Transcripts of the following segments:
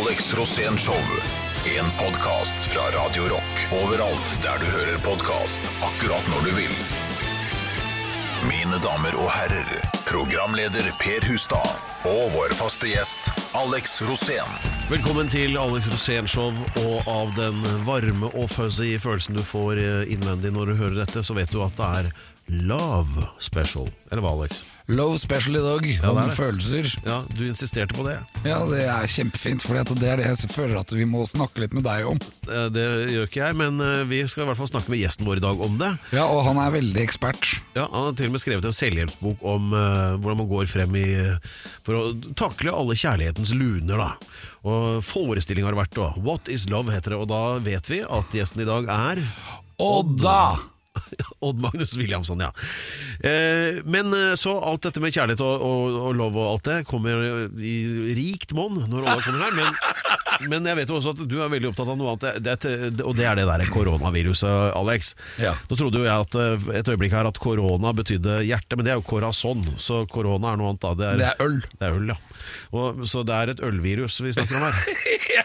Alex Rosén Show. En podkast fra Radio Rock. Overalt der du hører podkast. Akkurat når du vil. Mine damer og herrer, programleder Per Hustad og vår faste gjest Alex Rosén. Velkommen til Alex Rosén Show, og av den varme og fuzzy følelsen du får eh, innvendig når du hører dette, så vet du at det er Love Special. Eller hva, Alex? Love special i dag, ja, om er følelser. Ja, du insisterte på det. Ja, det er kjempefint, for det er det jeg føler at vi må snakke litt med deg om. Det gjør ikke jeg, men eh, vi skal i hvert fall snakke med gjesten vår i dag om det. Ja, og han er veldig ekspert. Ja, Han har til og med skrevet en selvhjelpsbok om uh, hvordan man går frem i for å takle alle kjærlighetens luner. da Og Forestilling har det vært. da What is love heter det, og da vet vi at gjesten i dag er Odda! Odd Magnus Williamson, ja. Eh, men eh, så alt dette med kjærlighet og, og, og lov og alt det kommer i rikt monn når Odd kommer her. Men, men jeg vet jo også at du er veldig opptatt av noe annet, det, det, og det er det der koronaviruset, Alex. Ja. Nå trodde jo jeg at eh, et øyeblikk her at korona betydde hjerte, men det er jo corazon, så korona er noe annet. da Det er, Det er øl. Det er øl, ja. Og, så det er et ølvirus vi snakker om her. ja.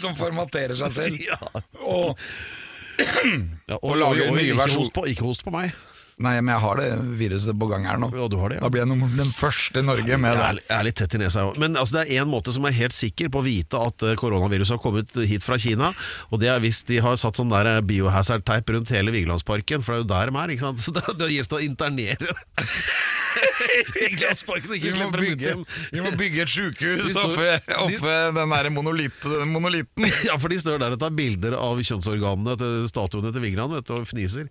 Som formaterer seg selv. Ja. Og, Ja, Og lager og- og nye ikke versjon- host på, ikke host på meg. Nei, men jeg har det viruset på gang her nå. Ja, du har det, ja. Da blir jeg noen, den første i Norge med det. jeg er litt tett i nesa òg. Men altså, det er én måte som er helt sikker på å vite at eh, koronaviruset har kommet hit fra Kina. Og det er hvis de har satt sånn der eh, biohazard-teip rundt hele Vigelandsparken. For det er jo der de er. ikke sant? Så det, det gir seg å internere. Ikke Vi må, bygge, vi må bygge et sjukehus oppe, oppe, de- den der monolitt, monolitten. Ja, for de står der og tar bilder av kjønnsorganene til statuene til Vigeland vet du, og fniser.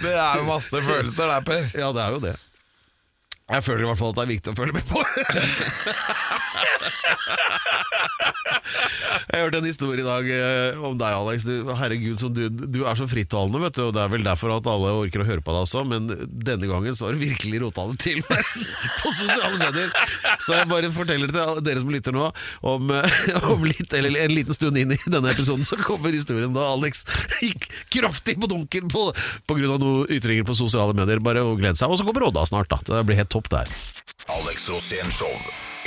Det er jo masse følelser der, Per. Ja, det er jo det. Jeg føler i hvert fall at det er viktig å følge med på. Jeg hørte en historie i dag eh, om deg, Alex. Du, herregud, som du, du er så frittalende, vet du. Og det er vel derfor at alle orker å høre på deg også, men denne gangen så har du virkelig rota det til på sosiale medier. Så jeg bare forteller til dere som lytter nå, om, eh, om litt, eller en liten stund inn i denne episoden, så kommer historien da Alex gikk kraftig på dunken på, på grunn av noen ytringer på sosiale medier. Bare å glede seg. Og så kommer Odda snart, da. Det blir helt topp der. Alex Rosén Show.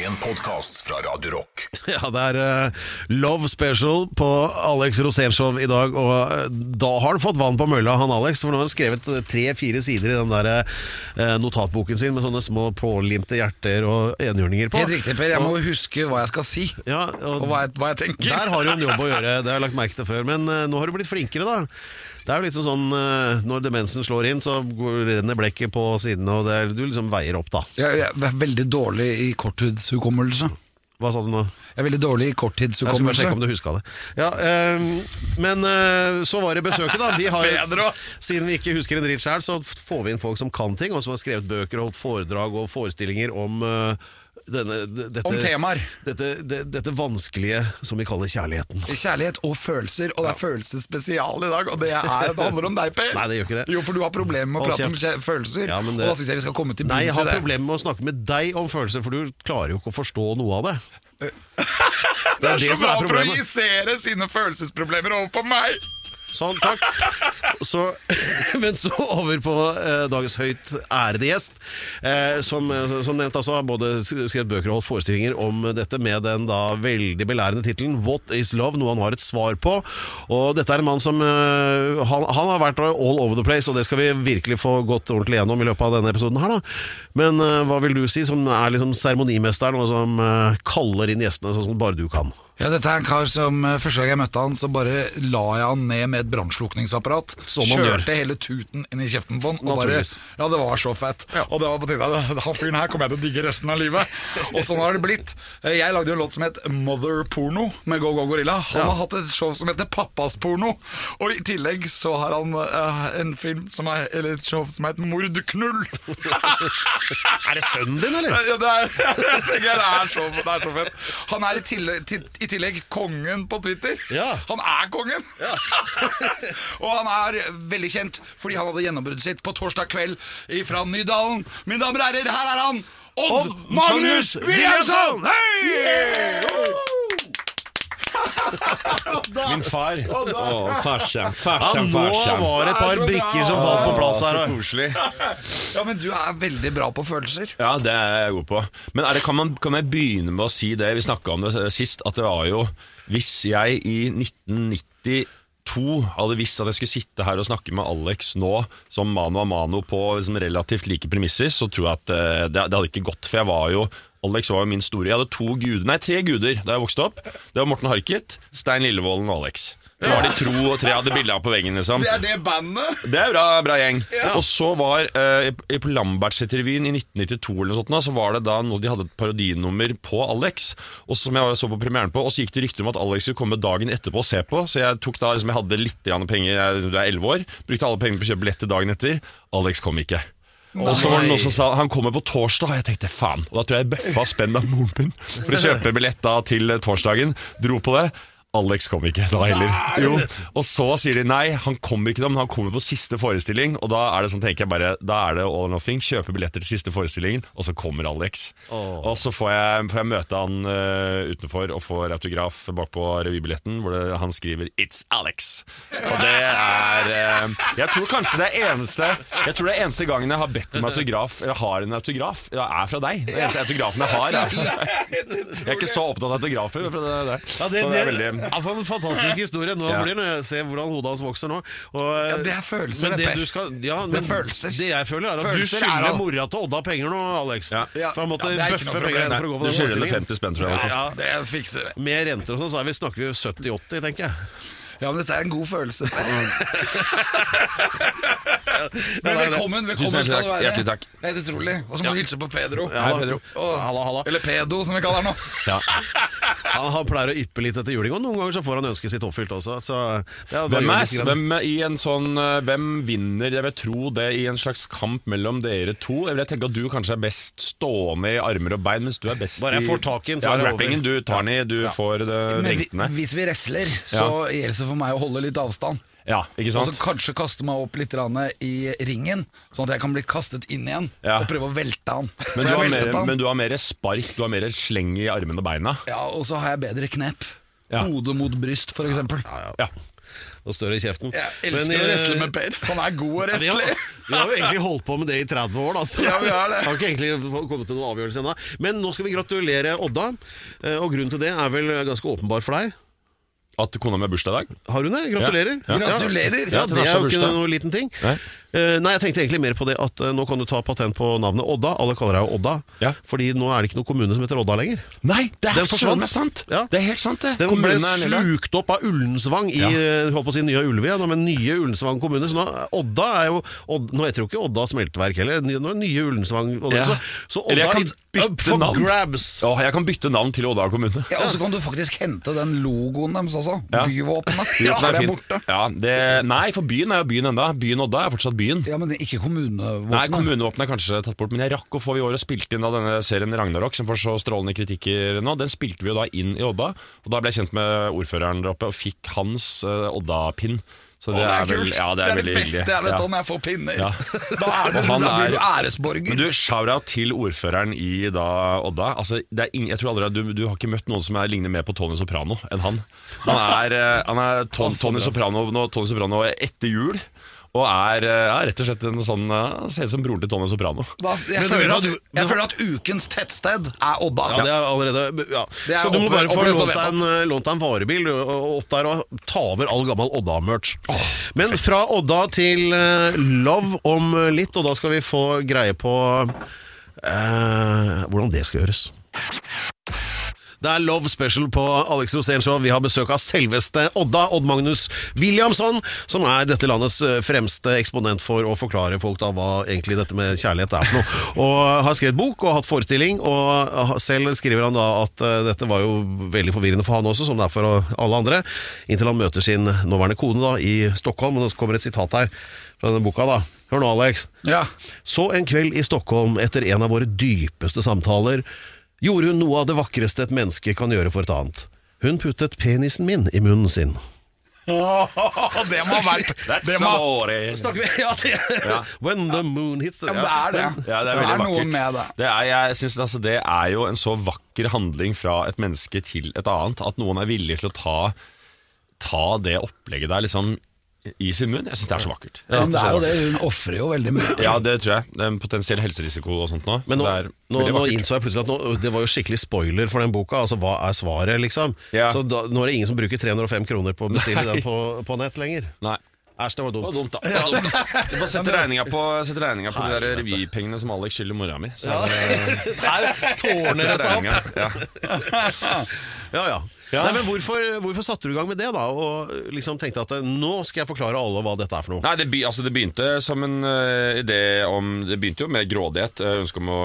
En podkast fra Radio Rock. Ja, det er uh, Love Special på Alex Rosénshow i dag, og uh, da har han fått vann på mølla, han Alex. For nå har han skrevet eh, tre-fire sider i den der uh, notatboken sin med sånne små pålimte hjerter og enhjørninger på. Helt riktig, Per. Jeg må huske hva jeg skal si, Ja, og og hva jeg, hva jeg tenker. der har du en jobb å gjøre, det har jeg lagt merke til før. Men nå har du blitt flinkere, da. Det er jo litt sånn eh, når demensen slår inn, så renner blekket på sidene, og det er, du liksom veier opp, da. Jeg, jeg er veldig dårlig i korttidshukommelse. Hva sa du nå? Jeg er veldig dårlig i Jeg skulle bare korttidshukommelse. sjekke om du huska det. Ja, øh, men øh, så var det besøket, da. Vi har, siden vi ikke husker en dritt sjøl, så får vi inn folk som kan ting, og som har skrevet bøker og holdt foredrag og forestillinger om eh, denne, dette, Om temaer. Dette, det, dette vanskelige som vi kaller kjærligheten. Kjærlighet og følelser, og det er følelsesspesial i dag. Og det, er, det handler om deg, Per. Nei, det gjør ikke det. Jo, for du har problemer med å Hold prate om følelser. Ja, det... Og da syns jeg vi skal komme til Nei, jeg har problemer med å snakke med deg om følelser, for du klarer jo ikke å forstå noe av det. Det er, det så som er bra å projisere sine følelsesproblemer over på meg! Sånn, takk. Så, men så over på eh, dagens høyt ærede gjest, eh, som, eh, som nevnt altså har både skrevet bøker og holdt forestillinger om dette med den da veldig belærende tittelen 'What is love?', noe han har et svar på. Og dette er en mann som eh, han, han har vært all over the place, og det skal vi virkelig få gått ordentlig gjennom i løpet av denne episoden her, da. Men eh, hva vil du si, som er liksom seremonimesteren, og som eh, kaller inn gjestene sånn som bare du kan? Ja, Dette er en kar som eh, første gang jeg møtte han, så bare la jeg han ned med et brannslukningsapparat. Kjørte Kjørte hele tuten inn i kjeften på han. Og bare, ja, det var så fett. Og det var på tide. Han fyren her kommer jeg til å digge resten av livet. Og sånn har det blitt. Eh, Jeg lagde jo en låt som het Mother Porno med Go Go Gorilla. Han Ja. har hatt et show som heter Pappas Porno. Og i tillegg så har han uh, en film som er, eller et show som heter Mordknull. Er det sønnen din, eller? Ja, det, er, jeg tenker, det, er så, det er så fett. Han er i tillegg, til, i tillegg kongen på Twitter. Ja. Han er kongen! og han er veldig kjent fordi han hadde gjennombruddet sitt på torsdag kveld fra Nydalen. Mine damer og herrer, her er han! Odd, Odd Magnus Magnus Hei! Wilhelmsson! Min far. Å, farsan, farsan, nå farsan. var det et par er brikker som falt på plass her. Så koselig. Ja, men du er veldig bra på følelser. Ja, det er jeg god på. Men er det, kan, man, kan jeg begynne med å si det? Vi snakka om det sist, at det var jo Hvis jeg i 1992 hadde visst at jeg skulle sitte her og snakke med Alex nå som mano a mano på liksom, relativt like premisser, så tror jeg at eh, det, det hadde ikke gått. For jeg var jo Alex var jo min store Jeg hadde to guder, nei tre guder da jeg vokste opp. Det var Morten Harket, Stein Lillevolden og Alex. Det var de tro og tre hadde bilder av på veggen. liksom Det er det bandet. det er bra, bra gjeng. Og så var eh, i- på Lambertseterrevyen i 1992 eller noe sånt, så var det da noe de hadde et parodinummer på Alex. Og Som jeg så på premieren på Og så gikk det rykter om at Alex skulle komme dagen etterpå og se på. Så jeg tok da liksom, jeg hadde litt grann penger, jeg du er 11 år, brukte alle pengene på å kjøpe billett til dagen etter. Alex kom ikke. Og så var det noen som sa han kommer på torsdag, og jeg tenkte faen. Og da tror jeg jeg bøffa spenn av moren min for å kjøpe billett til torsdagen. Dro på det. Alex kom ikke da heller. Jo. Og så sier de nei, han kommer ikke da, men han kommer på siste forestilling. Og da er det sånn, tenker jeg bare, da er det all or nothing. Kjøpe billetter til siste forestillingen, og så kommer Alex. Og så får jeg, får jeg møte han uh, utenfor og får autograf bak på revybilletten, hvor det, han skriver 'It's Alex'. Og det er uh, Jeg tror kanskje det er eneste Jeg tror det er eneste gangen jeg har bedt om autograf, eller har en autograf, ja, er fra deg. Den eneste autografen jeg har, er fra deg. Jeg er ikke så opptatt av autografer. Fra det. Det, så det er veldig ja, for en fantastisk historie. Nå Ja. blir det Se hvordan hodet hans vokser nå. Og, Ja, det er følelser, men det, det, Per. du skal, ja, Det er følelser. Det jeg føler, er at Følelser du er skylder mora til Odda penger nå, Alex. Ja. Ja. For han måtte Ja, bøffe penger for å gå på Du den skylder henne 50 spenn, tror jeg. Ja, Det fikser det. Med renter og sånn, så er vi, snakker vi 70-80, tenker jeg. Ja, men dette er en god følelse. Men velkommen, velkommen skal du være. hjertelig takk. Helt utrolig. Og så må du hilse på Pedro. Ja, Hei. Pedro. Og- Halla, halla. Eller Pedo, som vi kaller han nå. Ja. Han, han pleier å yppe litt etter juling, og noen ganger så får han ønsket sitt oppfylt også. Så, ja, Hvem, er, hvem, i en sånn, eh, hvem vinner, jeg vil tro det, i en slags kamp mellom dere to? Jeg vil tenke at du kanskje er best stående i armer og bein, mens du er best Bare jeg får tak i så ja, er det over. rappingen. Du tar den i, du får det Men vrengt ned. hvis vi wrestler, så gjelder det for meg å holde litt avstand. Ja, ikke Og så kanskje kaste meg opp litt i ringen, sånn at jeg kan bli kastet inn igjen. Ja. Og prøve å velte han. Men For du, jeg har veltet mer, han. men du har mer spark, du har mer sleng i armene og beina. Ja, Og så har jeg bedre knep. Ja. Hode mot bryst, for eksempel. Ja. Og større i kjeften. Jeg elsker Men, å eh, wrestle med Per. Han er god å Ja, vi, har, wrestle. vi har jo egentlig holdt på med det i 30 år, da. Så Ja, vi har det. har ikke egentlig kommet til noen avgjørelse ennå. Men nå skal vi gratulere Odda, eh, og grunnen til det er vel ganske åpenbar for deg. At kona mi har bursdag i dag? Har hun det? Gratulerer. Ja. Gratulerer. Ja, Det er jo ikke noe liten ting. Nei. Eh, nei, jeg tenkte egentlig mer på det at eh, nå kan du ta patent på navnet Odda. Alle kaller deg jo Odda, Ja. fordi nå er det ikke noen kommune som heter Odda lenger. Nei, det er meg sant! Ja. Det er helt sant, det. Den ble Kommunen slukt opp av Ullensvang i Ja. eh, holdt på å si nye Ulve, ja, men nye Ullensvang kommune. Så nå, Odda er jo Odda, Nå heter jo ikke Odda smelteverk heller, nå er det nye Ullensvang. Odda, Ja. Så, så Eller jeg Odda kan bytte up for navn. grabs. Åh, jeg kan bytte navn til Odda kommune. Ja, Og så kan du faktisk hente den logoen deres også. Ja. Byvåpenet. Ja, det er borte. Ja, det, nei, for byen er jo byen enda. Byen Odda er fortsatt byen. Ja, men er ikke kommunevåpenet. Nei, kommunevåpenet er kanskje tatt bort, men jeg rakk å få i år og spilte inn da denne serien Ragnarok, som får så strålende kritikker nå. Den spilte vi jo da inn i Odda, og da ble jeg kjent med ordføreren der oppe og fikk hans uh, Odda-pinn. Så det, det, det er vel, kult. ja, det det er, er det beste jeg vet Ja. om når jeg får pinner. Ja. Da er du, da blir du er- æresborger. Men du, shout-out til ordføreren i da Odda. Altså, det er ingen, jeg tror aldri du, du har ikke møtt noen som er, ligner mer på Tony Soprano enn han. Han er, eh, han er ton, Tony, Soprano, nå, Tony Soprano etter jul. Og er eh, ja, rett og slett en sånn eh, ser ut som broren til Tony Soprano. Hva? jeg, Men føler at, du- jeg føler at ukens tettsted er Odda. Ja, det er allerede ja. Det er Så du må bare få opplest og lånt deg en, eh, lånt deg en varebil og- og opp der og ta over all gammel Odda-merch. Men fra Odda til eh, Love om litt, og da skal vi få greie på eh, hvordan det skal gjøres. Det er Love Special på Alex Rosén Show. Vi har besøk av selveste Odda, Odd Magnus Williamson, som er dette landets eh, fremste eksponent for å forklare folk da hva egentlig dette med kjærlighet er for noe. Og har skrevet bok og hatt forestilling, og selv skriver han da at eh, dette var jo veldig forvirrende for han også, som det er for alle andre, inntil han møter sin nåværende kone da i Stockholm. Og så kommer et sitat her fra denne boka. da. Hør nå, Alex. Ja. Så en kveld i Stockholm, etter en av våre dypeste samtaler, gjorde hun noe av det vakreste et menneske kan gjøre for et annet. Hun puttet penisen min i munnen sin. det må ha vært det må. Snakker vi Ja, det Ja. When the moon hits the ja, det er det. Ja, det er det er noe med det. Det er, jeg synes, altså, det er jo en så vakker handling fra et menneske til et annet, at noen er villig til å ta, ta det opplegget der liksom i sin munn. Jeg syns det er så vakkert. Men det er jo det, hun ofrer jo veldig mye. Ja, det tror jeg. Det er en potensiell helserisiko og sånt nå. Men nå, det er nå, nå innså jeg plutselig at nå, det var jo skikkelig spoiler for den boka. Altså, Hva er svaret, liksom? Ja. Så da, nå er det ingen som bruker 305 kroner på å bestille den på, på nett lenger. Nei. Æsj, det var dumt. Det var dumt. da. Det var dumt. Du får sette regninga på, sette regninga på de der revypengene som Alex skylder mora mi. Så, Her tårner det seg opp! ja. Ja, ja. Nei, men hvorfor, hvorfor satte du i gang med det, da? Og liksom tenkte at eh, nå skal jeg forklare alle hva dette er for noe. Nei, det, be, altså det begynte som en uh, idé om Det begynte jo med grådighet, uh, ønske om å,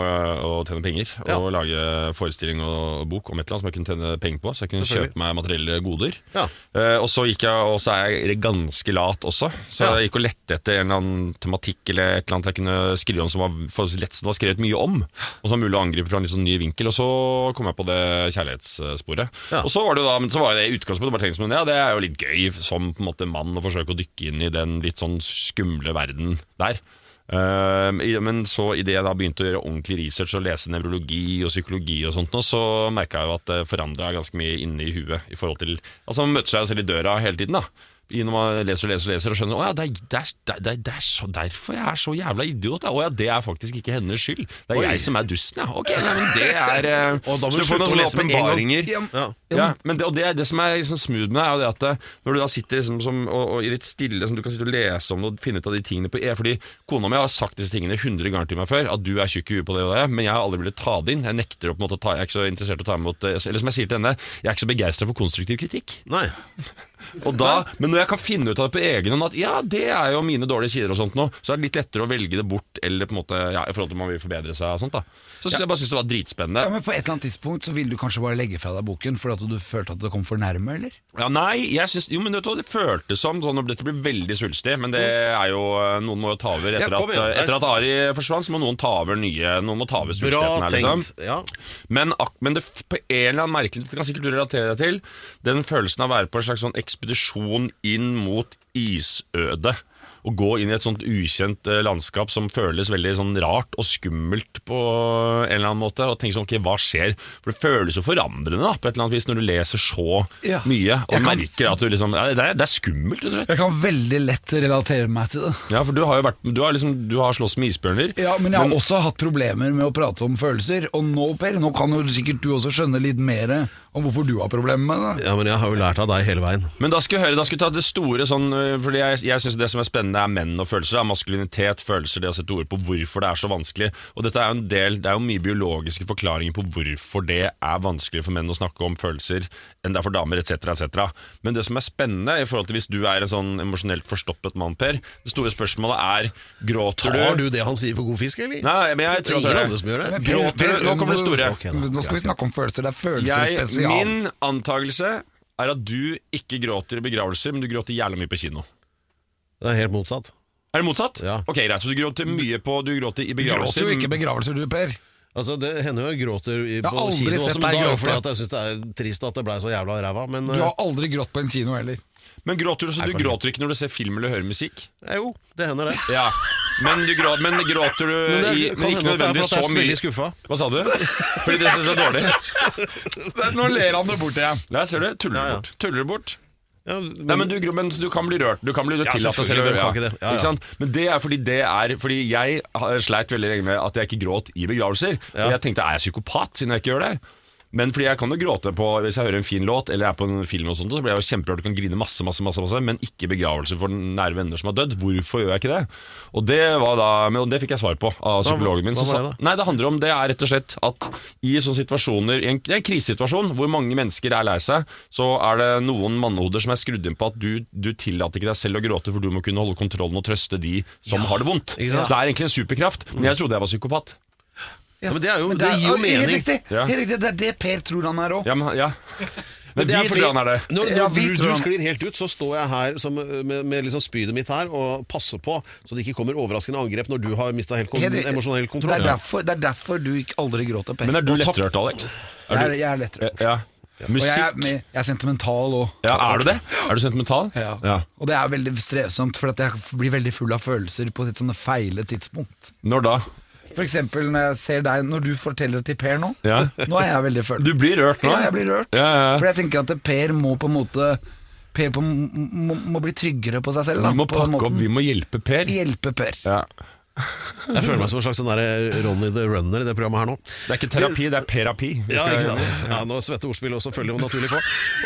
å tjene penger. Ja. Og lage forestilling og bok om et eller annet som jeg kunne tjene penger på. Så jeg kunne kjøpe meg materielle goder. Ja. Uh, og så gikk jeg, og så er jeg ganske lat også, så jeg gikk og lette etter en eller annen tematikk eller et eller annet jeg kunne skrive om som var lett, som var skrevet mye om. Og som var mulig å angripe fra en litt sånn ny vinkel. Og så kom jeg på det kjærlighetssporet. Og så var det jo da, men så var det i utgangspunktet bare tenkt som ja, det er jo litt gøy som på en måte mann å forsøke å dykke inn i den litt sånn skumle verden der. Uh, men så idet jeg da begynte å gjøre ordentlig research og lese nevrologi og psykologi, og sånt så merka jeg jo at det forandra ganske mye inni huet. i forhold til, altså Man møter seg jo selv i døra hele tiden. da når man leser og leser og leser og skjønner Å ja, det er, det er, det er, det er så derfor jeg er så jævla idiot. Ja. Å ja, det er faktisk ikke hennes skyld. Det er Oi. jeg som er dusten, ja. Ok, nei, men det er eh, Og da må du slutte å lese med åpenbaringer. Ja. Ja, men det, og det, det som er liksom smooth med det, er jo det at eh, når du da sitter liksom som, og, og i litt stille, som du kan sitte og lese om det og finne ut av de tingene på E Fordi kona mi har sagt disse tingene 100 ganger til meg før, at du er tjukk i huet på det og det, men jeg har aldri villet ta det inn. Jeg nekter å på en måte ta, jeg er ikke så interessert i å ta imot eh, Eller som jeg sier til henne, jeg er ikke så begeistra for konstruktiv kritikk. Nei. Og da, men når jeg kan finne ut av det på egen hånd, at ja, det er jo mine dårlige sider og sånt nå, så er det litt lettere å velge det bort, eller på en måte, ja, i forhold til om man vil forbedre seg og sånt da. Så synes jeg bare synes det var dritspennende. Ja, men På et eller annet tidspunkt så ville du kanskje bare legge fra deg boken fordi at du følte at det kom for nærme, eller? Ja, nei, jeg synes, jo, men vet du hva, det føltes som sånn, Dette blir veldig svulstig, men det er jo Noen må jo ta over. Etter, Ja, at, etter at Ari forsvant, så må noen ta over nye Noen må ta over svulstigheten her, liksom. Ja. Men, men det, på en eller annen merkelig Det kan sikkert du relatere deg til. Den følelsen av å være på en slags sånn ekspedisjon inn mot isødet. Å gå inn i et sånt ukjent eh, landskap som føles veldig sånn rart og skummelt på en eller annen måte. Og tenke sånn, ok, hva skjer? For det føles jo forandrende da, på et eller annet vis når du leser så Ja. mye. Og kan- merker at du liksom ja, det, er, det er skummelt, rett og slett. Jeg kan veldig lett relatere meg til det. Ja, for du har jo vært Du har liksom Du har slåss med isbjørner. Ja, Men jeg har også hatt problemer med å prate om følelser. Og nå, Per, nå kan jo sikkert du også skjønne litt mer om hvorfor du har problemer med det. ja, men jeg har jo lært av deg hele veien. Men da skal vi høre, da skal vi ta det store sånn øh, Fordi jeg, jeg synes det som er spennende er menn og følelser da. Maskulinitet, følelser, det å sette ord på hvorfor det er så vanskelig Og dette er jo en del, det er jo mye biologiske forklaringer på hvorfor det er vanskelig for menn å snakke om følelser Enn det er for damer, etc, etc Men det som er spennende, i forhold til hvis du er en sånn emosjonelt forstoppet mann, Per Det store spørsmålet er, gråter du? Tar du det han sier for god fisk, eller? Nei, men jeg Det tror er ingen andre som gjør det. Gråter du? Nå kommer det store. Okay. Nå skal vi snakke om følelser. Det er følelser jeg, spesial. Min antakelse er at du ikke gråter i begravelser Men du gråter jævlig mye på kino Det er helt motsatt. Er det motsatt? Ja. Ok, greit, Så du gråter mye på Du gråter i Du gråter begravelser? jo ikke i begravelser, du, Per. Altså, Det hender jo jeg gråter i, har på aldri kino sett også, men deg da er det gråte. fordi at jeg syns det er trist at det blei så jævla ræva. Men Du eh, har aldri grått på en kino heller. Men gråter du så du gråter ikke når du ser film eller hører musikk? eh, jo, det hender det. Ja, Men, du gråter, men gråter du Men det i Men ikke nødvendigvis så veldig mye skuffa. Hva sa du? Fordi det synes jeg er dårlig? Nå ler han det bort igjen. Nei, ser du? Tuller du bort? Tuller du bort? Ja, Nei, men du, men du kan bli rørt. Du kan bli Ja, tillatt selv å? Ja, ja. Men det er fordi det er Fordi jeg har sleit veldig lenge med at jeg ikke gråt i begravelser. Ja. Og jeg tenkte er jeg psykopat siden jeg ikke gjør det? Men fordi jeg kan jo gråte på hvis jeg hører en fin låt eller jeg er på en film, og sånt, så blir jeg jo kjemperørt og kan grine masse, masse, masse, masse men ikke begravelse for nære venner som har dødd. Hvorfor gjør jeg ikke det? Og det, var da, det fikk jeg svar på av psykologen min. hva hva sa- det da? Nei, det handler om det er rett og slett at i sånne situasjoner, i en, er en krisesituasjon hvor mange mennesker er lei seg, så er det noen mannehoder som er skrudd inn på at du, du tillater ikke deg selv å gråte, for du må kunne holde kontrollen og trøste de som har det vondt. Det er egentlig en superkraft, men jeg trodde jeg var psykopat. Ja, men det, er jo, Men det, gir jo Helt mening. riktig, Ja. helt riktig, det er det Per tror han er òg. Ja, men, ja. Men det er vi fordi- tror han er det. Når, når Ja, vi du, du sklir helt ut, så står jeg her som, med, med liksom spydet mitt her og passer på, så det ikke kommer overraskende angrep når du har mista helt kon emosjonell kontroll. Det er, derfor, det er derfor du aldri gråter, Per. Men er du lettrørt, Alex? Jeg er, jeg er lettrørt. Ja. Og jeg er, jeg er sentimental òg. Ja, Er du det? Er du sentimental? Ja. Og det er veldig strevsomt, for at jeg blir veldig full av følelser på et sånne feile tidspunkt. Når da? For eksempel når jeg ser deg Når du forteller til Per nå. Ja. Nå er jeg veldig følt. Du blir rørt nå? Ja, jeg blir rørt. Ja, ja. For jeg tenker at Per må på en måte Per på, må, må bli tryggere på seg selv. Da, Vi må pakke opp, vi må hjelpe Per. Hjelpe Per. Ja. Jeg føler meg som en slags sånn Ronny the Runner i det programmet her nå. Det er ikke terapi, det er perapi. Ja, Ja, ja, nå svetter ordspillet også følger jo naturlig på.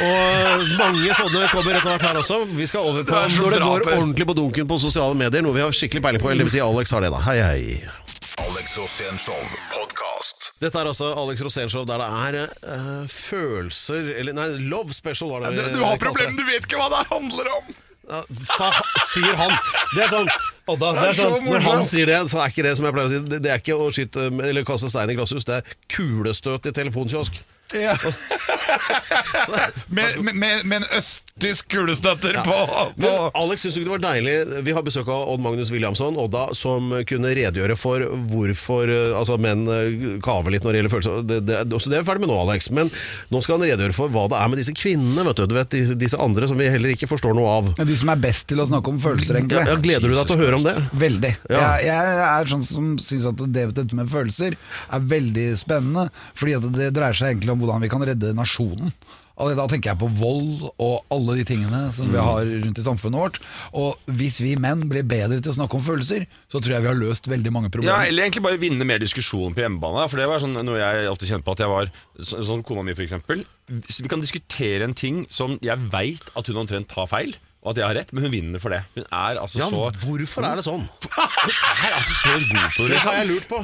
Og mange sånne kommer etter hvert her også. Vi skal over på Det når det går ordentlig på dunken på sosiale medier, noe vi har skikkelig peiling på. Eller det vil si Alex har det, da. Hei, hei. Alex Rosénshow podkast. Dette er altså Alex Rosénshow der det er eh, følelser Eller nei, love special var det. Du, vi du har kalte problemer, du vet ikke hva det handler om! Ja, sa, sier han. Det er sånn Odda, det er er sånn, Når han sier det, så er ikke det som jeg pleier å si Det, det er ikke å skyte eller kaste stein i glasshus, det er kulestøt i telefonkiosk. Ja. med, med, med, med en østtysk kulestøtter på, på Men Alex, syns du ikke det var deilig Vi har besøk av Odd Magnus Williamson, Odda, som kunne redegjøre for hvorfor eh, altså, menn eh, kaver litt når det gjelder følelser. Det, det, også det er vi ferdig med nå, Alex. Men nå skal han redegjøre for hva det er med disse kvinnene, vet du. du vet, disse, disse andre som vi heller ikke forstår noe av. De som er best til å snakke om følelser, egentlig. Ja, gleder du deg til å høre om det? Veldig. Ja. Jeg, jeg er sånn som syns at det, dette med følelser er veldig spennende. Fordi det dreier seg egentlig om hvordan vi kan redde nasjonen. Og Da tenker jeg på vold og alle de tingene som vi har rundt i samfunnet vårt. Og hvis vi menn blir bedre til å snakke om følelser, så tror jeg vi har løst veldig mange problemer. Ja. Eller egentlig bare vinne mer diskusjon på hjemmebane. For det var sånn, noe jeg ofte kjente på at jeg var Sånn Sånn kona mi, for eksempel. Vi kan diskutere en ting som jeg veit at hun omtrent tar feil, og at jeg har rett, men hun vinner for det. Hun er altså Ja, så hvorfor er det sånn? Hun er altså så god på det. Det har jeg lurt på.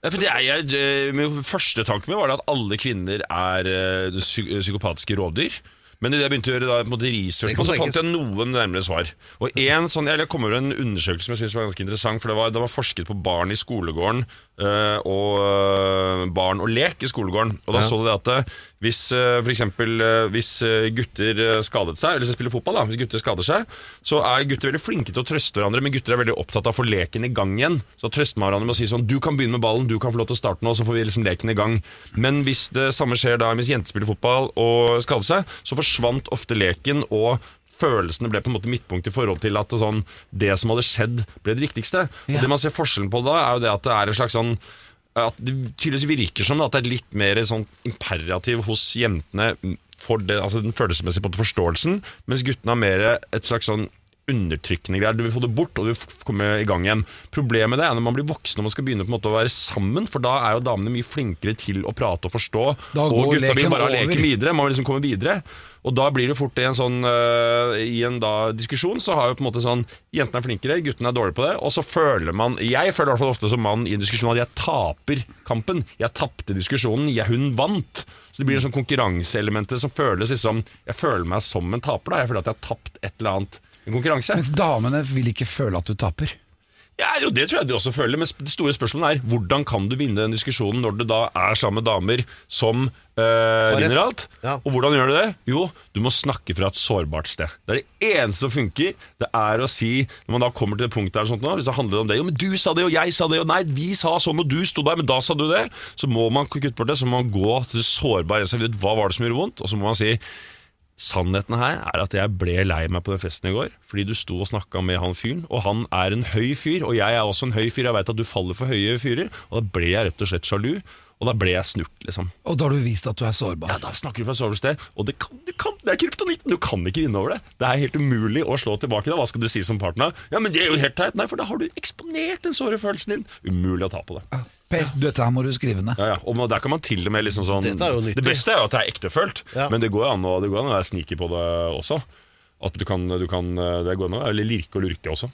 Ja, for det er jeg, min første tanke min var at alle kvinner er eh, psy psykopatiske rovdyr. Men idet jeg begynte å gjøre da, på research, Det på, så fant jeg noen nærmere svar. Og en sånn, Jeg kom over en undersøkelse som jeg synes var ganske interessant. For Det var, det var forsket på barn i skolegården og eh, barn og lek i skolegården. Og Da Ja. så du det at eh, hvis uh, f.eks. hvis eh, gutter eh, skadet seg, eller hvis spiller fotball, da, hvis gutter skader seg, så er gutter veldig flinke til å trøste hverandre, men gutter er veldig opptatt av å få leken i gang igjen. Så trøster man hverandre med å si sånn Du kan begynne med ballen, du kan få lov til å starte nå, så får vi liksom leken i gang. Men hvis det samme skjer da hvis jenter spiller fotball og skader seg, så forsvant ofte leken, og følelsene ble på en måte midtpunkt i forhold til at det, sånn, det som hadde skjedd, ble det viktigste. Og det man ser forskjellen på da, er jo det at det er en slags sånn at det tydeligvis virker som at det er litt mer sånn imperativ hos jentene for det, altså den følelsesmessige forståelsen, mens guttene har mer et slags sånn undertrykkende greier. Du vil få det bort, og du vil komme i gang igjen. Problemet det er når man blir voksen og man skal begynne på en måte å være sammen, for da er jo damene mye flinkere til å prate og forstå, og gutta vil bare leke videre. Man vil liksom komme videre. Og da blir det fort i en sånn uh, I en da diskusjon så har jo på en måte sånn Jentene er flinkere, guttene er dårlige på det. Og så føler man Jeg føler i hvert fall ofte som mann i en diskusjon at jeg taper kampen. Jeg tapte diskusjonen. Jeg, hun vant. Så det blir sånn konkurranseelementet som føles liksom Jeg føler meg som en taper. da Jeg føler at jeg har tapt et eller annet en konkurranse. Mens damene vil ikke føle at du taper. Ja, jo, Det tror jeg de også føler, men det store spørsmålet er hvordan kan du vinne den diskusjonen når du da er sammen med damer som øh, vinner alt? Ja. Og hvordan gjør du det? Jo, du må snakke fra et sårbart sted. Det er det eneste som funker. Det er å si, når man da kommer til det punktet her, sånt nå, hvis det handler om det Jo, men du sa det, og jeg sa det, og nei, vi sa sånn, og du sto der, men da sa du det. Så må man kutte bort det, så må man gå til det sårbare. Hva var det som gjorde vondt? Og så må man si Sannheten her er at jeg ble lei meg på den festen i går fordi du sto og snakka med han fyren, og han er en høy fyr, og jeg er også en høy fyr. Jeg veit at du faller for høye fyrer, og da ble jeg rett og slett sjalu. Og da ble jeg snurt, liksom. Og da har du vist at du er sårbar. Ja, Da snakker du fra sårbart sted, og det, kan, du kan, det er kryptonitten! Du kan ikke vinne over det. Det er helt umulig å slå tilbake. da Hva skal du si som partner? Ja, men det er jo helt teit! Nei, for da har du eksponert den såre følelsen din. Umulig å ta på det. Per, dette her må du skrive ned. Ja, ja. Og der kan man til og med liksom sånn Dette er jo nyttig. Det beste er jo at det er ektefølt, Ja. men det går an å, det går an å være sneaky på det også. At du kan, du kan Det går an å være lirke og lurke også.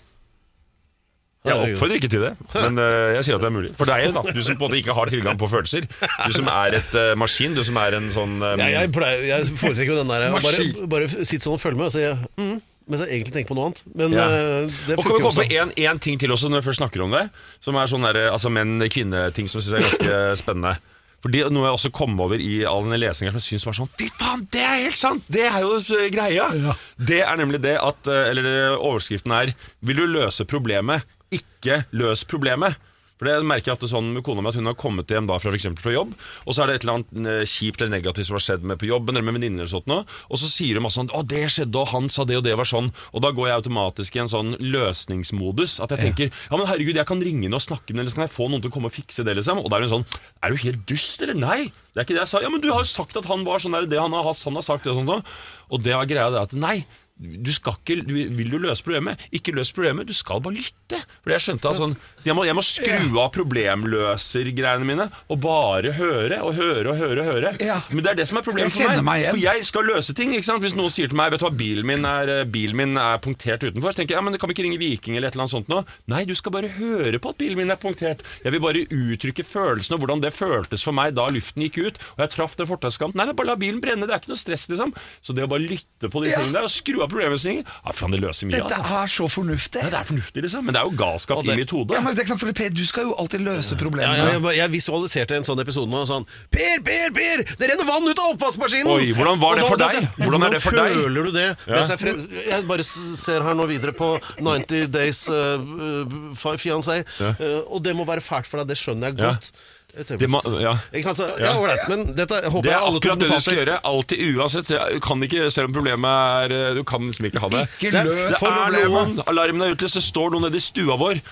Jeg oppfordrer ikke til det, men eh, jeg sier at det er mulig. For deg, da, du som på en måte ikke har tilgang på følelser. Du som er et eh, maskin, du som er en sånn eh, Jeg, jeg, pleier, jeg foretrekker jo den der bare, bare sitt sånn og følg med og si mm, mens jeg egentlig tenker på noe annet. Men Ja. eh, det Og kan vi komme på en, en ting til også, når vi først snakker om det? Som er sånn altså menn-kvinne-ting som jeg synes er ganske spennende. Fordi Noe jeg også kom over i all denne lesingen som jeg synes var sånn Fy faen, det er helt sant! Det er jo greia! greia! Det er nemlig det at eh, Eller eh, overskriften er Vil du løse problemet, ikke løs problemet. For det merker jeg er sånn med kona mi at hun har kommet hjem da fra, for fra jobb, og så er det et eller annet eh, kjipt eller negativt som har skjedd med på jobben eller med venninner og sånt nå, og så sier hun masse sånn 'Å, det skjedde, og han sa det, og det var sånn', og da går jeg automatisk i en sånn løsningsmodus. At jeg tenker 'Ja, men herregud, jeg kan ringe henne og snakke med henne, eller så kan jeg få noen til å komme og fikse det', liksom. Og da er hun sånn 'Er du helt dust, eller?' Nei, det er ikke det jeg sa. 'Ja, men du har jo sagt at han var sånn der, det han har, han har sagt det og sånt', og, det var greia det at nei. Du skal ikke, du, Vil du løse problemet? Ikke løs problemet, du skal bare lytte. Fordi Jeg skjønte at sånn, jeg, må, jeg må skru av problemløsergreiene mine og bare høre og høre og høre. og høre Ja. Men det er det som er problemet Jeg for meg meg. For jeg skal løse ting. ikke sant? Hvis noen sier til meg Vet du hva, bilen min er, eh, bilen min er punktert utenfor, tenker jeg ja, men kan vi ikke ringe Viking eller et eller annet sånt nå? Nei, du skal bare høre på at bilen min er punktert. Jeg vil bare uttrykke følelsen og hvordan det føltes for meg da luften gikk ut og jeg traff den fortauskanten. Nei, bare la bilen brenne. Det er ikke noe stress, liksom. Så det å bare lytte på de tingene der og skru av problemløsninger Ja, faen, det løser mye, Dette altså. er så fornuftig. Ja, det er fornuftig, liksom. Men det er jo galskap i mitt hode. Ja, men det er ikke sant, for Per, Du skal jo alltid løse Ja, problemene. ja, jeg, jeg visualiserte en sånn episode nå. Sånn Per, Per, Per! Det renner vann ut av oppvaskmaskinen! Oi, hvordan var det da- for deg? Hvordan er det for deg? føler du det? Jeg, frem, jeg bare ser her nå videre på 90 Days uh, Fiancé, uh, og det må være fælt for deg. Det skjønner jeg Ja. godt. Det må, ja. Ikke sant? Så, ja, ålreit. Men dette håper Det jeg er alle akkurat det du skal gjøre. Alltid uansett. Du kan ikke, selv om problemet er eh, Du kan liksom ikke ha det. Ikke Det er- løs Det er problemet. noen, alarmen er utløst, det står noen nede i stua vår.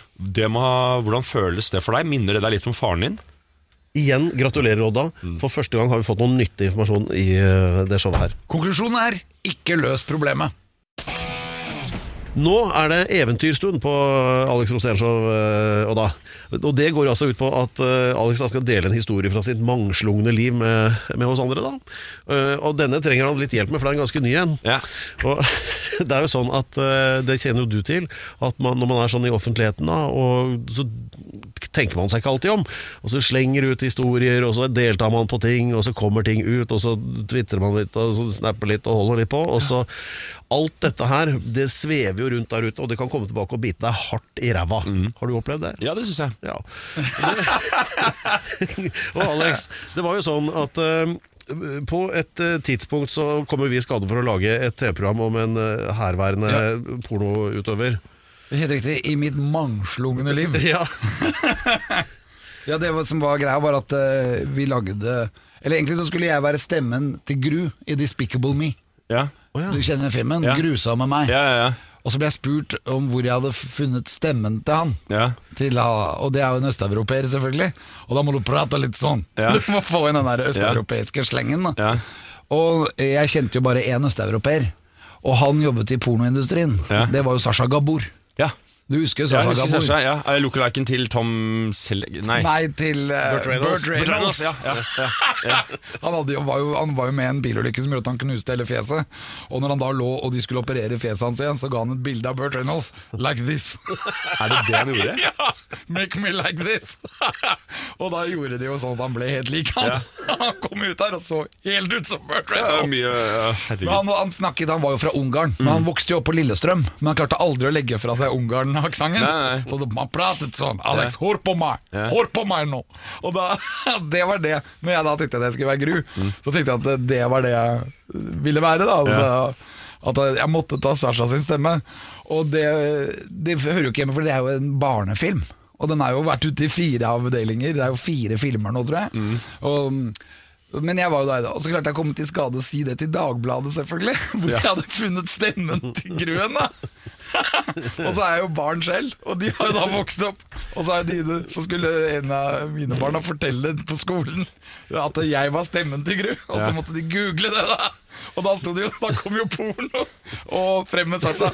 Det må, ha- hvordan føles det for deg? Minner det deg litt om faren din? Igjen, gratulerer, Odda. Mm. For første gang har vi fått noe nyttig informasjon i uh, det showet her. Konklusjonen er ikke løs problemet. Nå er det eventyrstund på Alex Rosénshow, uh, Odda. Og det går altså ut på at eh, Alex da skal dele en historie fra sitt mangslungne liv med, med oss andre. da. Eh, og denne trenger han litt hjelp med, for det er en ganske ny en. Ja. Og det er jo sånn at eh, det kjenner jo du til, at man, når man er sånn i offentligheten, da, og så tenker man seg ikke alltid om. Og så slenger ut historier, og så deltar man på ting, og så kommer ting ut, og så tvitrer man litt, og så snapper litt og holder litt på. Og så Alt dette her, det svever jo rundt der ute, og det kan komme tilbake og bite deg hardt i ræva. Har du opplevd det? ja, det syns jeg. Ja. og Alex, det var jo sånn at uh, på et uh, tidspunkt så kommer vi i skade for å lage et TV-program om en uh, herværende pornoutøver. Helt riktig. I mitt mangslungne liv. Ja. Ja, Det var- som var greia, var at eh, vi lagde Eller egentlig så skulle jeg være stemmen til Gru i Despicable Me. Ja, Du kjenner filmen? Ja. Grusomme meg. ja, ja. Og så ble jeg spurt om hvor jeg hadde funnet stemmen til han. ja. Til, ha- og det er jo en østeuropeer, selvfølgelig. Og da må du prate litt sånn. Ja. Du må få inn den der østeuropeiske slengen. Da. Ja. Og jeg kjente jo bare én østeuropeer. Og han jobbet i pornoindustrien. Ja. Det var jo Sasha Gabor. Ja. Du husker Sasha husker Gabor? Sasha, ja. Er Lookaliken til Tom Selleck Nei. Nei, til uh, Burt Reynolds. Reynolds. Ja, ja, ja, ja. Han, jo, var jo, han var jo med i en bilulykke som gjorde at han knuste hele fjeset. Og når han da lå og de skulle operere fjeset hans igjen, så ga han et bilde av Burt Reynolds. Like this. Er det det han gjorde? ja, make me like this. og da gjorde de jo sånn at han ble helt lik han. han kom ut der og så helt ut som Burt Reynolds. mye, ja, Men han, han snakket, han var jo fra Ungarn, men han vokste jo opp på Lillestrøm. Men han klarte aldri å legge fra seg Ungarn-aksenten. Nei, aksenten. Så Man pratet sånn 'Alex, hør på meg! Ja. Hør på meg nå!' Og da, det var det. Når jeg da tenkte at jeg skulle være Gru, Mm. så tenkte jeg at det, var det jeg ville være. da altså, At jeg måtte ta Sasha sin stemme. Og det, det hører jo ikke hjemme, for det er jo en barnefilm. Og den har jo vært ute i fire avdelinger. Det er jo fire filmer nå, tror jeg. Mm. Og men jeg var jo der da, og så klarte jeg å komme til skade å si det til Dagbladet, selvfølgelig. Hvor jeg hadde funnet stemmen til Gruen, da. og så er jeg jo barn selv, og de har jo da vokst opp. Og så, de, så skulle en av mine barna fortelle på skolen at jeg var stemmen til Gru, og så måtte de google det, da. Og da, jo, da kom jo porno og frem med sarta.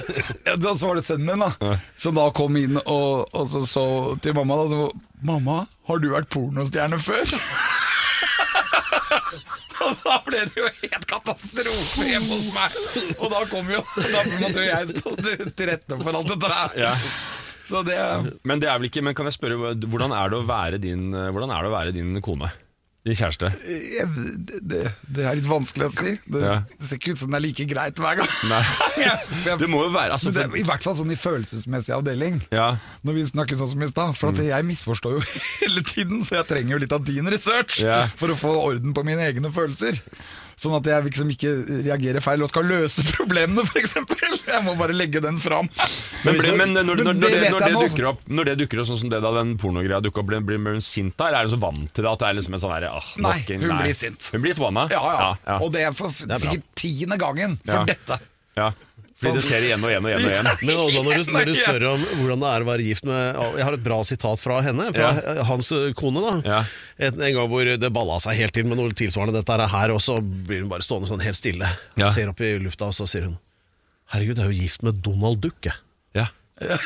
Ja, da så var det sønnen min, da. Som da kom inn og, og så, så til mamma. da så, 'Mamma, har du vært pornostjerne før?' Og da ble det jo helt katastrofe hjemme hos meg. Og da kom jo Da måtte jo jeg stå til rette for alt dette her. Ja. Så det Men det er vel ikke Men kan jeg spørre Hvordan er det å være din Hvordan er det å være din kone? Din kjæreste? Det, det, det er litt vanskelig å si. Det, Ja. det ser ikke ut som det er like greit hver gang. Det må jo være altså, for, I hvert fall sånn i følelsesmessig avdeling. Ja. Når vi snakker sånn som i stad. For at jeg misforstår jo hele tiden, så jeg trenger jo litt av din research Ja. for å få orden på mine egne følelser. Sånn at jeg liksom ikke reagerer feil og skal løse problemene, f.eks. Jeg må bare legge den fram. Men, blir- men når, når, når, det, når, det dukker opp, når det dukker opp sånn som det da den pornogreia dukka opp, blir, hun sint da? Eller er hun så vant til det at det er liksom en sånn herre ah, Nei, nok nei. hun blir sint. Hun blir forbanna? Ja, ja. ja, Og det er for det er sikkert tiende gangen for dette. ja. Fordi det ser igjen og igjen og igjen. og igjen. Men også når, du, når du spør om hvordan det er å være gift med Jeg har et bra sitat fra henne, fra hans kone. da Ja. en, en gang hvor det balla seg helt til med noe tilsvarende dette er her, og så blir hun bare stående sånn helt stille. Ja. Ser opp i lufta, og så sier hun Herregud, jeg er jo gift med Donald Duck, jeg. Ja. Ja,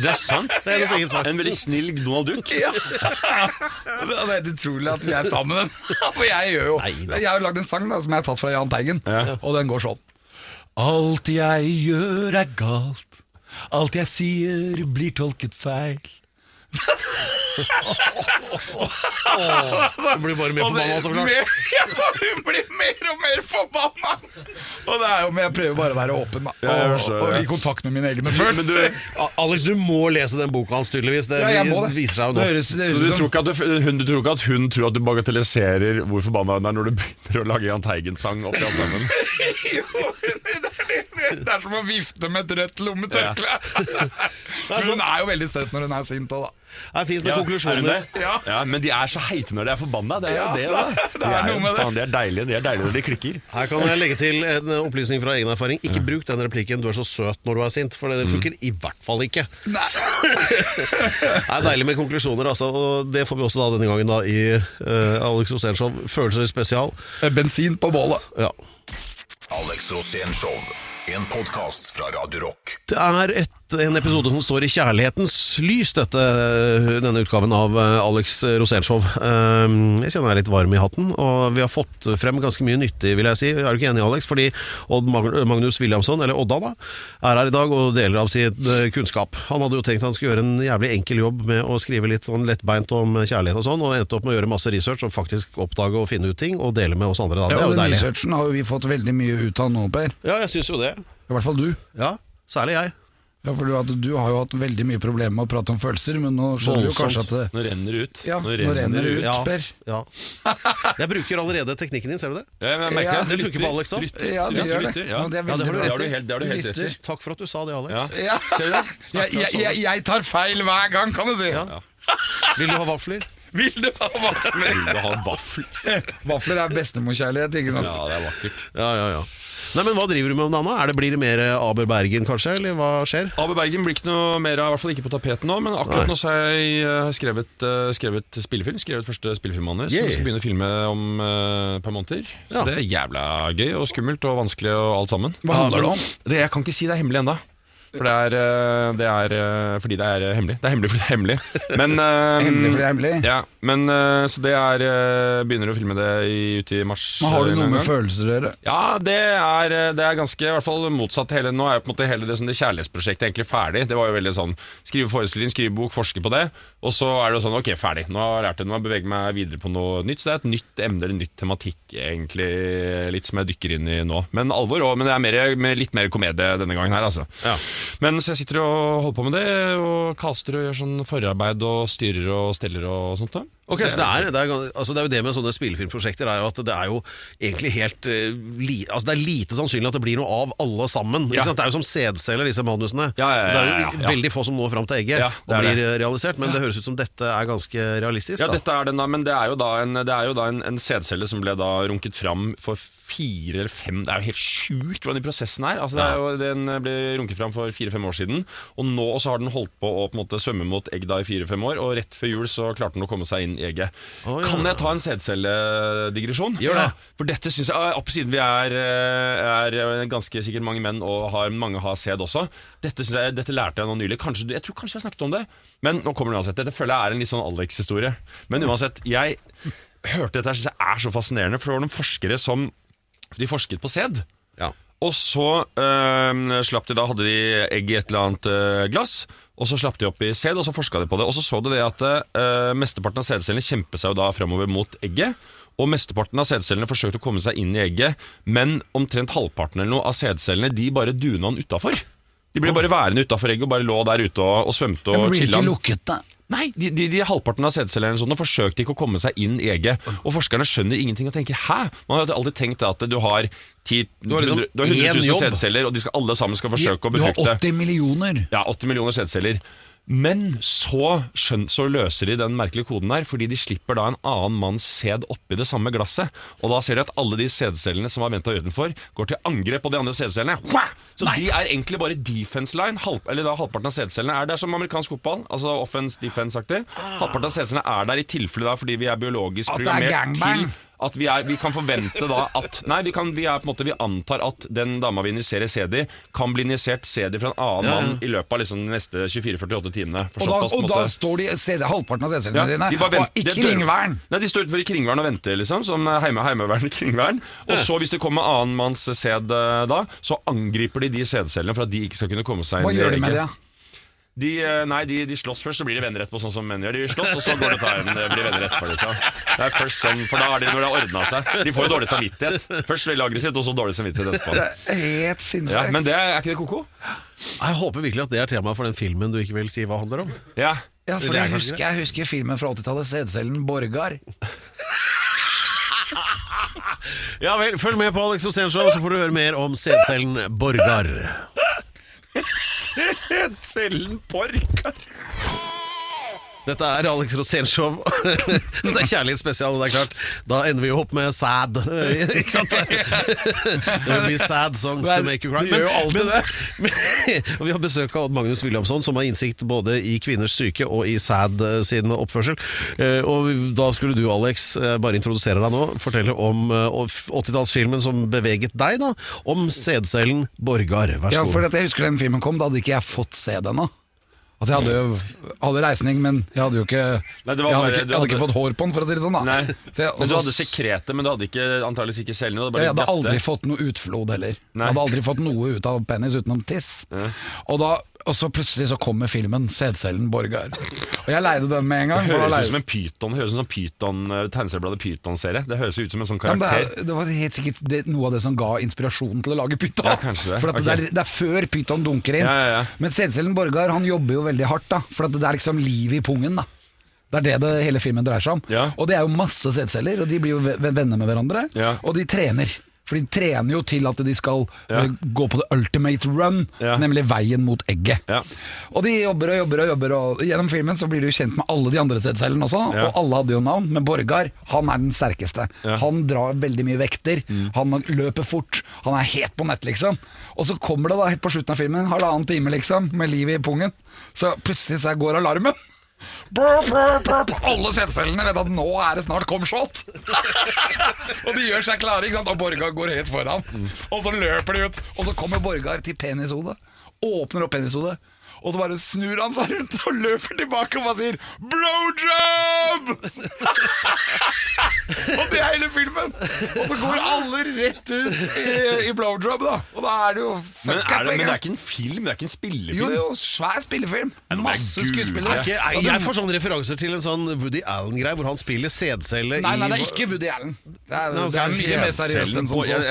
Det er sant. Det er hennes eget svar. En veldig snill Donald Duck. Ja. Det er helt utrolig at vi er sammen. For jeg gjør jo Neida. Jeg har jo lagd en sang da som jeg har tatt fra Jahn Teigen, Ja. og den går sånn. Alt jeg gjør er galt. Alt jeg sier blir tolket feil. Hun blir bare mer forbanna, så klart. mer- Ja, hun blir mer og mer forbanna! Og det er jo, Men jeg prøver bare å være åpen da Ja, jeg og, og ja. i kontakt med mine egne Men følelser. du, A- Alex, du må lese den boka hans, tydeligvis. Det ja, jeg må det. viser seg jo Det høres, det så høres du ut tror, som ikke at du, hun, du tror ikke at hun tror at du bagatelliserer hvor forbanna hun er når du begynner å lage Jahn Teigen-sang oppi alt sammen? Jo, hun, det er som å vifte med et rødt lommetørkle. Men hun er jo veldig søt når hun er sint òg, da. Det er fint med Ja, er konklusjoner. Ja. Ja, men de er så heite når de er forbanna. Det er jo Ja, det, det da. er- det De er er noe med faen, de er deilige De er deilige når de klikker. Her kan jeg legge til en opplysning fra egen erfaring. Ikke bruk den replikken 'du er så søt når du er sint', for det funker i hvert fall ikke. Nei. Det er deilig med konklusjoner, altså, og det får vi også da denne gangen da i uh, Alex Rosénshow Følelser spesial. Bensin på bålet. Ja. Alex Rosén. En podkast fra Radio Rock. Det er et, en episode som står i kjærlighetens lys, dette, denne utgaven av eh, Alex Rosénshow. Um, jeg kjenner jeg er litt varm i hatten, og vi har fått frem ganske mye nyttig, vil jeg si. Er du ikke enig, Alex? Fordi Odd Magnus Williamson, eller Odda, da, er her i dag og deler av sin eh, kunnskap. Han hadde jo tenkt han skulle gjøre en jævlig enkel jobb med å skrive litt sånn lettbeint om kjærlighet og sånn, og endte opp med å gjøre masse research og faktisk oppdage og finne ut ting, og dele med oss andre. Da. Det Ja, og den researchen har jo vi fått veldig mye ut av nå, Per. Ja, jeg syns jo det. I hvert fall du. Ja, særlig jeg. Ja, for du, at du har jo hatt veldig mye problemer med å prate om følelser, men nå skjønner du jo kanskje at det, Nå renner det ut. Ja, nå renner det ut. Ja, Per. ja. Jeg bruker allerede teknikken din, ser du det? Ja, men jeg merker Ja, det. funker på Alex, òg. Ja, det gjør det. Ja, det er Ja, det har du. Det har du helt, det har du helt rett i. Takk for at du sa det, Alex. Ja. Ja. Ser du det? Jeg, jeg, jeg, tar feil hver gang, kan du si. Ja. Vil du ha vafler? Vil du ha vafler? Vil du ha vafler? Vafler er bestemorkjærlighet, ikke sant? Ja, det er vakkert. Ja, ja, ja. Nei, men Hva driver du med om dagen? Er det, blir det mer Aber Bergen, kanskje? Eller hva skjer? Aber Bergen blir ikke noe mer av, i hvert fall ikke på tapeten nå. Men akkurat Nei. nå så har jeg eh, skrevet, eh, skrevet spillefilm. Skrevet første spillefilmmanus. Yeah. Som skal begynne å filme om et et par måneder. Så Ja. det er jævla gøy og skummelt og vanskelig og alt sammen. Hva handler det om? Det, jeg kan ikke si det er hemmelig ennå. For det er, eh, det er eh, fordi det er eh, hemmelig. Det er hemmelig fordi det er hemmelig. Men, Hemmelig fordi det er hemmelig? Ja, men Så det er Begynner å filme det i, ute i mars. Men har du noe med følelser å gjøre? Ja, det er, det er ganske i hvert fall motsatt. Hele, nå er jo på en måte hele det, sånn, det kjærlighetsprosjektet egentlig ferdig. Det var jo veldig sånn Skrive forestilling, skrive bok, forske på det. Og så er det sånn Ok, ferdig. Nå har jeg lært det. Nå har jeg beveget meg videre på noe nytt. Så det er et nytt emne eller nytt tematikk, egentlig. Litt som jeg dykker inn i nå. Men alvor òg. Men det er mer, med litt mer komedie denne gangen her, altså. Ja. Men så jeg sitter og holder på med det, og kaster og gjør sånn forarbeid og styrer og steller og sånt. da. Ok, så det er, det, er, altså det er jo det med sånne spillefilmprosjekter er jo at det er jo egentlig helt eh, li, altså Det er lite sannsynlig at det blir noe av alle sammen. Ja. Ikke sant? Det er jo som sædceller, disse manusene. Ja, ja, ja, Det er jo veldig få som når fram til egget og blir blir realisert, men det høres ut som dette er ganske realistisk. Ja, da. dette er den da, men det er jo da en, det er jo da en, en sædcelle som ble da runket fram for fire eller fem Det er jo helt sjukt hvordan den prosessen er. Altså, det er jo, den ble runket fram for fire-fem år siden, og nå så har den holdt på å på en måte svømme mot egg da i fire-fem år, og rett før jul så klarte den å komme seg inn i egget. Oh, ja. Kan jeg ta en sædcelledigresjon? Gjør det. Ja, For dette synes jeg, opp siden vi er, eh, er ganske sikkert mange menn, og har, mange har sæd også, dette, jeg, dette lærte jeg nå nylig. Kanskje, jeg tror kanskje jeg snakket om det, men nå kommer det uansett. Dette føler jeg er en litt sånn Alex-historie. Men uansett, jeg hørte dette her, synes jeg er så fascinerende, for det var noen forskere som de forsket på sæd. Ja. Og så øh, slapp de da, hadde de egg i et eller annet øh, glass, og så slapp de opp i sæd, og så forska de på det. Og så så de det at øh, mesteparten av sædcellene kjempet seg jo da fremover mot egget. Og mesteparten av sædcellene forsøkte å komme seg inn i egget, men omtrent halvparten eller noe av sædcellene de bare duna den utafor. De ble bare værende utafor egget og bare lå der ute og, og svømte og chilla. lukket, da. Nei, de, de, de halvparten av sædcellene sånn, forsøkte ikke å komme seg inn i egget. Og forskerne skjønner ingenting og tenker hæ? Man har alltid tenkt at du har, 10, Du har liksom 100, du har 100 000 jobb. sædceller, og de skal alle sammen skal forsøke å Du har 80 millioner. Ja, 80 millioner sædceller. Men så, skjøn, så løser de den merkelige koden der, fordi de slipper da en annen manns sæd oppi det samme glasset. Og da ser de at alle de sædcellene som var venta utenfor, går til angrep på de andre sædcellene. Så Så de er egentlig bare defense line. Halv, eller da Halvparten av sædcellene er der som amerikansk fotball. Altså offense, defense-aktig. Halvparten av sædcellene er der i tilfelle da fordi vi er biologisk er programmert til at vi, er, vi kan forvente da at Nei, vi, kan, vi, er på en måte, vi antar at den dama vi injiserer CD i, kan bli injisert CD fra en annen Ja, ja. mann i løpet av liksom de neste 24-48 timene. Og da, oss, og da står de steder halvparten av sædcellene ja, dine, de bare og det dør- Nei, De står utenfor i kringvern og venter, liksom, som heime, heimevern kringvern. Og så, hvis det kommer annen manns sæd eh, da, så angriper de de sædcellene for at de ikke skal kunne komme seg Hva inn i gjør de med det det? Ja? De, eh, nei, de, de slåss først, så blir de venner etterpå, sånn som menn gjør. De slåss, og så går det til en, blir venner etterpå, liksom. Det er først sånn, For da er det når det har ordna seg. De får jo dårlig samvittighet. Først veldig aggressivt, og så dårlig samvittighet etterpå. Det er helt Ja, sinnssykt. men det er, er ikke det ko-ko? Jeg håper virkelig at det er tema for den filmen du ikke vil si hva handler om. Ja. Ja, for jeg husker, jeg husker filmen fra 80-tallet, Sædcellen Borgar. Ja vel, følg med på Alex Rosénshow, så får du høre mer om sædcellen Borgar. Cellen porkar. Dette er Alex Rosénshow. det er kjærlighetsspesial, det er klart. Da ender vi jo opp med sad. Ikke sant? Det blir sad songs to make you cry. Men, gjør jo alltid det. Men, vi har besøk av Odd Magnus Williamson, som har innsikt både i kvinners syke og i sad eh, sin oppførsel. Eh, Og da skulle du, Alex, eh, bare introdusere deg nå. Fortelle om eh, 80-tallsfilmen som beveget deg, da. Om sædcellen Borgar. Vær Ja, så for god. at jeg husker den filmen kom, da hadde ikke jeg fått se den ennå. At jeg hadde jo hadde reisning, men jeg hadde jo ikke Nei, det var Jeg hadde bare- ikke, du jeg hadde ikke hadde- fått hår på den, for å si det sånn. da Nei, Så jeg, men du hadde sekretet, men du hadde ikke, antageligvis ikke cellene. Du hadde bare Jeg hadde dette. aldri fått noe utflod heller. Nei. Jeg hadde aldri fått noe ut av penis utenom tiss. Og, da, og så plutselig så kommer filmen 'Sædcellen Borgar'. Og jeg leide den med en gang. Det høres ut som en pyton, høres ut som pyton, eh, tegneseriebladet Pyton-serie. Det høres ut som en sånn Ja, det, karakter. er, det var helt sikkert det, noe av det som ga inspirasjonen til å lage pyton. Ja, det. For at Ok. det, er, det er før pyton dunker inn. Ja, ja, ja. Men sædcellen Borgar han jobber jo veldig hardt, da for det er liksom liv i pungen. da det er det, det hele filmen dreier seg om. Og det er jo masse sædceller, og de blir jo ve- venner med hverandre. Og de trener. For de trener jo til at de skal Ja. eh, gå på the ultimate run, Ja. nemlig veien mot egget. Ja. Og de jobber og jobber og jobber, og gjennom filmen så blir du kjent med alle de andre sædcellene også. Og alle hadde jo navn, men Borgar han er den sterkeste. Han drar veldig mye vekter, han løper fort, han er helt på nett, liksom. Og så kommer det da på slutten av filmen, halvannen time liksom, med livet i pungen. Så plutselig så går alarmen. Brr, brr, brr. Alle sædcellene vet at nå er det snart comshot! og de gjør seg klare, ikke sant? og Borgar går helt foran. Og så løper de ut, og så kommer Borgar til penishodet. Åpner opp penishodet. Og så bare snur han seg rundt og løper tilbake og bare sier 'blowjob'! og det er hele filmen! Og så går alle rett ut i, i blowjob, da. Og da er det jo Men, er det, men det er ikke en film, det er ikke en spillefilm. Jo, jo, svær spillefilm. Masse skuespillere. Er ikke, er, jeg får sånne referanser til en sånn Woody Allen-greie, hvor han spiller sædcelle i Nei, nei, det er ikke Woody Allen. Det er, Nei, det er mye mer seriøst enn som så.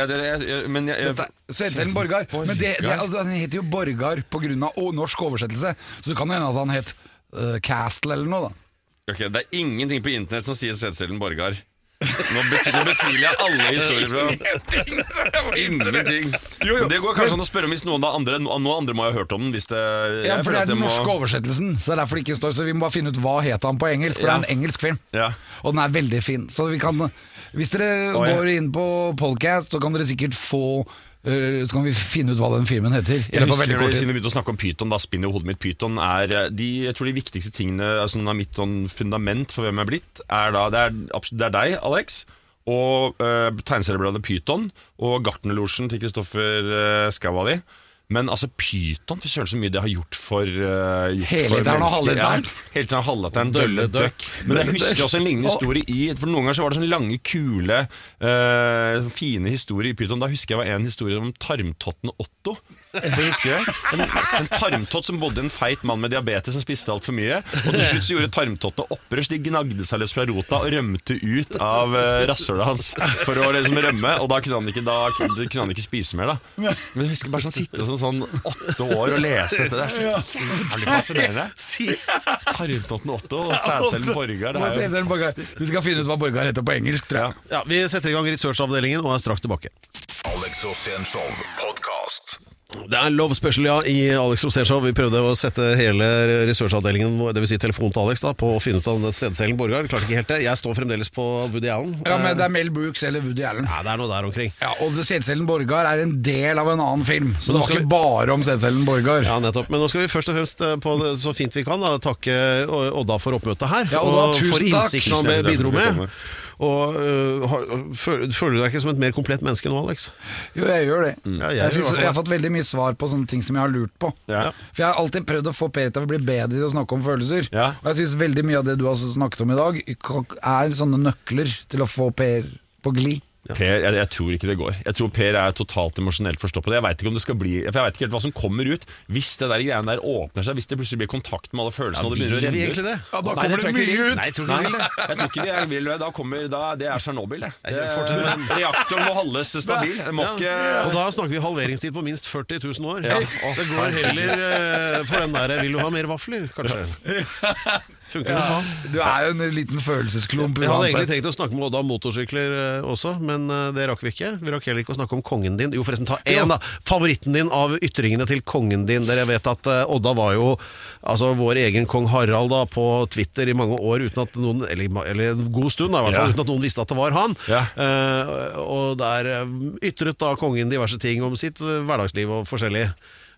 Men jeg, jeg, Dette- Borgar. Men det, det, altså, han heter jo Borgar pga. norsk oversettelse, så det kan hende at han het uh, Castle eller noe. da Ok, Det er ingenting på internett som sier sædcellen Borgar. Nå, betyr, nå betviler jeg alle historier fra Ingenting. Det går kanskje an å spørre om hvis noen av andre Noen andre må ha hørt om den. Hvis det, Ja, for det er den må- oversettelsen, så det er derfor det ikke står Så vi må bare finne ut hva het han på engelsk, for Ja. det er en engelsk film. Ja. Og den er veldig fin. Så vi kan Hvis dere oh, ja. går inn på podcast, så kan dere sikkert få Så kan vi finne ut hva den filmen heter. Jeg husker det, Siden vi begynte å snakke om pyton, da spinner jo hodet mitt pyton. Er eh, de, jeg tror de viktigste tingene altså, er mitt sånn fundament for hvem jeg er blitt, er da Det er, det er deg, Alex. Og uh, tegneseriebladet Pyton og Gartnerlosjen til Kristoffer uh, Skavali. Men altså, Pyton, fy søren så mye det har gjort for uh, gjort Heliteren og halvliteren. Ja, Heliteren og halvliteren, Dølle Dølle Døkk. Men jeg husker også en lignende historie i For noen ganger så var det sånne lange, kule, uh, fine historier i Pyton. Da husker jeg var en historie om tarmtotten Otto. Du husker det? En, en tarmtott som bodde i en feit mann med diabetes som spiste altfor mye. Og til slutt så gjorde tarmtottene opprørs. De gnagde seg løs fra rota og rømte ut av uh, rasshølet hans for å liksom rømme. Og da kunne han ikke, da kunne han ikke spise mer, da. Men jeg husker bare sånn sitte som sånn åtte år og lese dette. Det er så jævlig fascinerende. Tarmtotten Otto og sædcellen Borgar. Det er jo Du skal finne ut hva Borgar heter på engelsk, tror jeg. Ja, Vi setter i gang researchavdelingen og er straks tilbake. Alex Show. Det er Love Special, ja, i Alex Rosénshow. Vi prøvde å sette hele ressursavdelingen, dvs. Si telefonen til Alex, da, på å finne ut av sædcellen Borgar. Klarte ikke helt det. Jeg står fremdeles på Woody Allen. Ja, men Det er Mel Brooks eller Woody Allen. Ja, det er noe der omkring. Ja, Og Sædcellen Borgar er en del av en annen film, så det var ikke vi- bare om Sædcellen Borgar. Ja, nettopp. Men nå skal vi først og fremst eh, på det så fint vi kan da, takke Odda for oppmøtet her. Ja, Odda, og tusen for innsikten han bidro med. Og uh, føler, føler du deg ikke som et mer komplett menneske nå, Alex? Jo, jeg gjør det. Ja, jeg jeg, synes, jeg har fått veldig mye svar på sånne ting som jeg har lurt på. Ja. For jeg har alltid prøvd å få Per til å bli bedre til å snakke om følelser. Ja. Og jeg syns veldig mye av det du har snakket om i dag, er sånne nøkler til å få Per på glid. Per, jeg, jeg tror ikke det går. Jeg tror Per er totalt emosjonelt forstoppet. Jeg veit ikke om det skal bli For jeg vet ikke helt hva som kommer ut hvis det der greiene der åpner seg. Hvis det plutselig blir kontakt med alle følelsene og det begynner å renne ut. det? Ja, da kommer nei, det mye ut. Nei, jeg tror ikke Nei, det. jeg tror ikke vi vil det. Da kommer, da, det er Tsjernobyl, det. Det fortsetter reaktoren må holdes stabil. Må Ja. ikke Og da snakker vi halveringstid på minst 40 000 år. Ja. Så går heller øh, for den der Vil du ha mer vafler, kanskje? Funker det sånn? Du er jo en liten følelsesklump Jeg hadde egentlig tenkt å snakke med Odda om motorsykler øh, også, men øh, det rakk vi ikke. Vi rakk heller ikke å snakke om kongen din. Jo, forresten, ta én, da. Favoritten din av ytringene til kongen din. Dere vet at øh, Odda var jo altså vår egen kong Harald da på Twitter i mange år uten at noen Eller, eller en god stund, da, i hvert fall, Ja. uten at noen visste at det var han. Ja. Uh, og der ytret da kongen diverse ting om sitt hverdagsliv og forskjellig.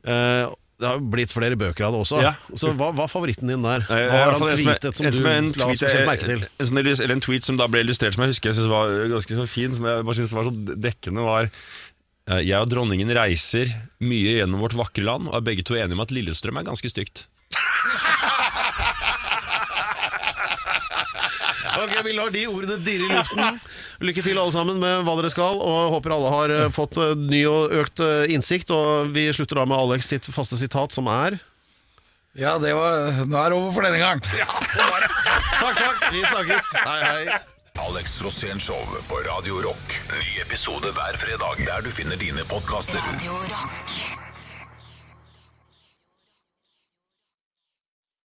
Eh, det har blitt flere bøker av det også. Ja. Så hva var favoritten din der? Eh, Hva har han er- tweetet som, som er en du la spesielt merke til? En, eller en tweet som da ble illustrert som jeg husker jeg synes var ganske så fin, som jeg bare synes var så dekkende, var eh, Jeg og dronningen reiser mye gjennom vårt vakre land, og er begge to enige om at Lillestrøm er ganske stygt. Ok, Vi lar de ordene dirre i luften. Lykke til alle sammen med hva dere skal, og håper alle har eh, fått eh, ny og økt eh, innsikt. Og Vi slutter da med Alex sitt faste sitat, som er Ja, det var Nå er det over for denne gang. Takk, takk, vi snakkes. Hei, hei. Alex Rosén Show på Radio Rock. Ny episode hver fredag der du finner dine podkaster. Radio Rock.